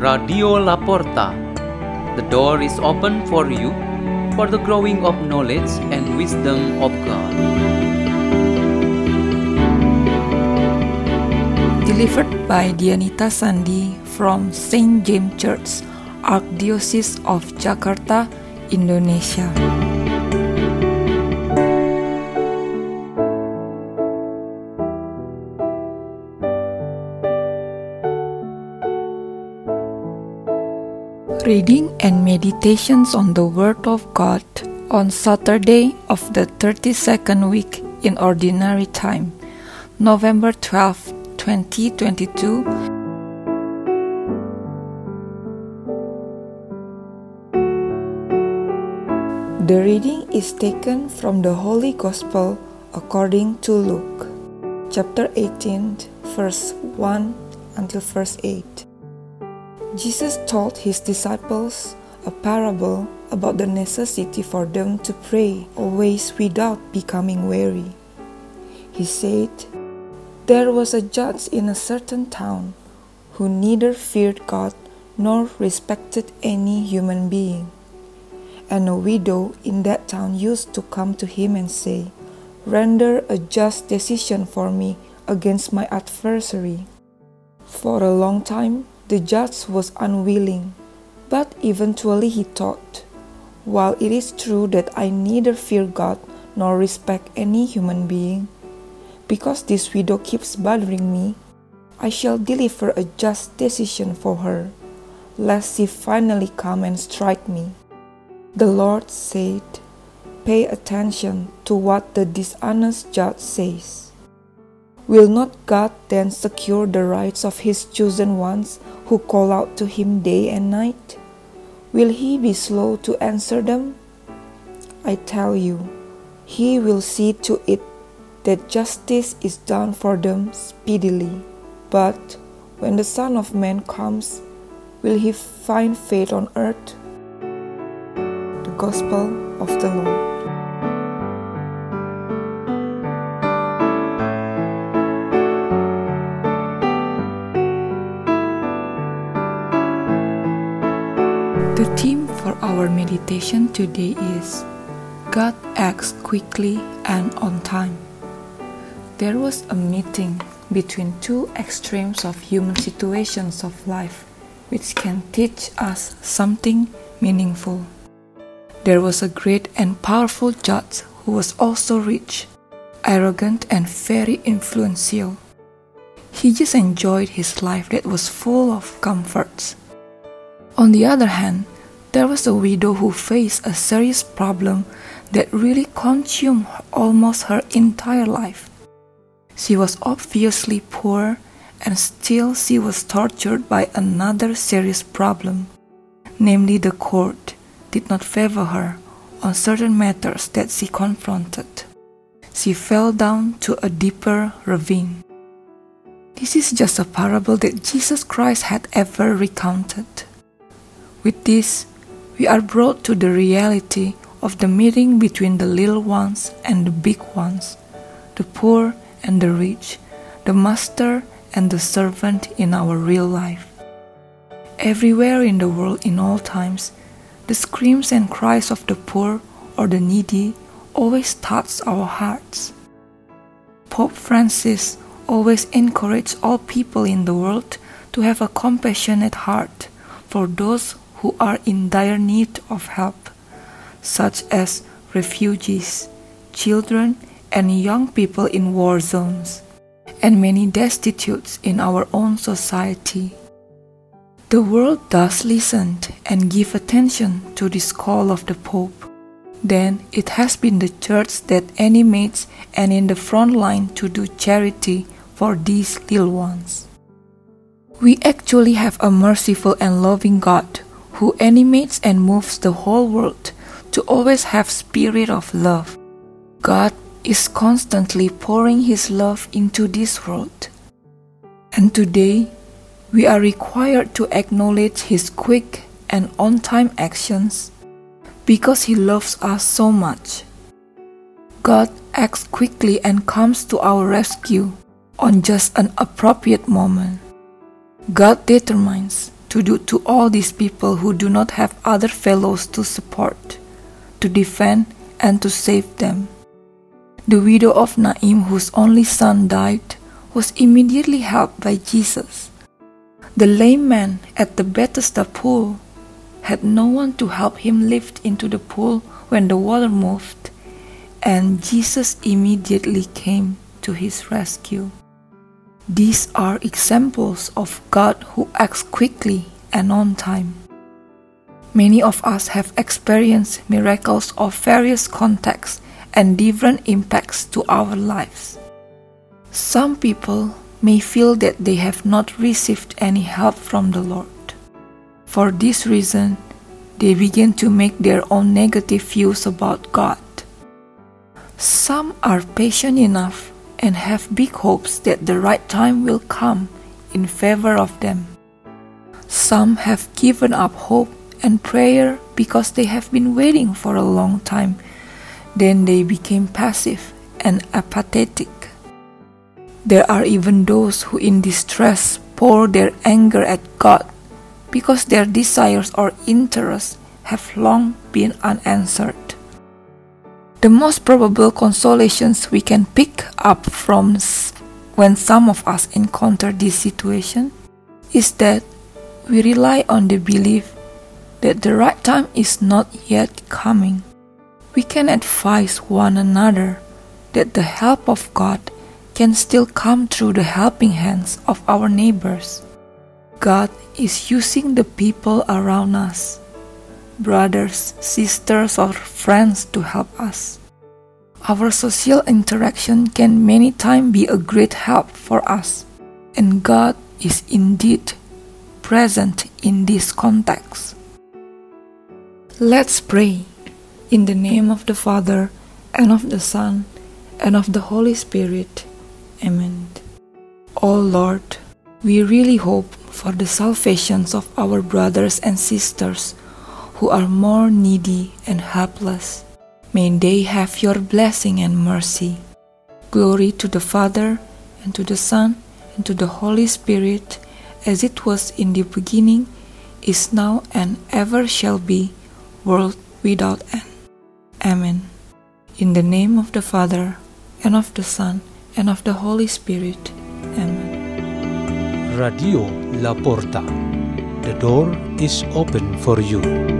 Radio Laporta. The door is open for you for the growing of knowledge and wisdom of God. Delivered by Dianita Sandi from St. James Church, Archdiocese of Jakarta, Indonesia. Reading and meditations on the Word of God on Saturday of the 32nd week in Ordinary Time, November 12, 2022. The reading is taken from the Holy Gospel according to Luke, chapter 18, verse 1 until verse 8. Jesus told his disciples a parable about the necessity for them to pray always without becoming weary. He said, There was a judge in a certain town who neither feared God nor respected any human being. And a widow in that town used to come to him and say, Render a just decision for me against my adversary. For a long time, the judge was unwilling, but eventually he thought, While it is true that I neither fear God nor respect any human being, because this widow keeps bothering me, I shall deliver a just decision for her, lest she finally come and strike me. The Lord said, Pay attention to what the dishonest judge says. Will not God then secure the rights of His chosen ones who call out to Him day and night? Will He be slow to answer them? I tell you, He will see to it that justice is done for them speedily. But when the Son of Man comes, will He find faith on earth? The Gospel of the Lord. The theme for our meditation today is God acts quickly and on time. There was a meeting between two extremes of human situations of life which can teach us something meaningful. There was a great and powerful judge who was also rich, arrogant, and very influential. He just enjoyed his life that was full of comforts. On the other hand, there was a widow who faced a serious problem that really consumed almost her entire life. She was obviously poor and still she was tortured by another serious problem, namely the court did not favor her on certain matters that she confronted. She fell down to a deeper ravine. This is just a parable that Jesus Christ had ever recounted. With this, we are brought to the reality of the meeting between the little ones and the big ones, the poor and the rich, the master and the servant in our real life. Everywhere in the world, in all times, the screams and cries of the poor or the needy always touch our hearts. Pope Francis always encouraged all people in the world to have a compassionate heart for those who are in dire need of help, such as refugees, children, and young people in war zones, and many destitutes in our own society. The world does listen and give attention to this call of the Pope. Then it has been the Church that animates and in the front line to do charity for these little ones. We actually have a merciful and loving God who animates and moves the whole world to always have spirit of love. God is constantly pouring his love into this world. And today, we are required to acknowledge his quick and on-time actions because he loves us so much. God acts quickly and comes to our rescue on just an appropriate moment. God determines to do to all these people who do not have other fellows to support, to defend, and to save them. The widow of Nain, whose only son died, was immediately helped by Jesus. The lame man at the Bethesda pool had no one to help him lift into the pool when the water moved, and Jesus immediately came to his rescue. These are examples of God who acts quickly and on time. Many of us have experienced miracles of various contexts and different impacts to our lives. Some people may feel that they have not received any help from the Lord. For this reason, they begin to make their own negative views about God. Some are patient enough and have big hopes that the right time will come in favor of them. Some have given up hope and prayer because they have been waiting for a long time. Then they became passive and apathetic. There are even those who, in distress, pour their anger at God because their desires or interests have long been unanswered. The most probable consolations we can pick up from when some of us encounter this situation is that we rely on the belief that the right time is not yet coming. We can advise one another that the help of God can still come through the helping hands of our neighbors. God is using the people around us, brothers, sisters, or friends to help us. Our social interaction can many times be a great help for us, and God is indeed present in this context. Let's pray in the name of the Father, and of the Son, and of the Holy Spirit. Amen. O Lord, we really hope for the salvations of our brothers and sisters who are more needy and helpless. May they have your blessing and mercy. Glory to the Father, and to the Son, and to the Holy Spirit, as it was in the beginning, is now, and ever shall be, world without end. Amen. In the name of the Father, and of the Son, and of the Holy Spirit. Amen. Radio La Porta. The door is open for you.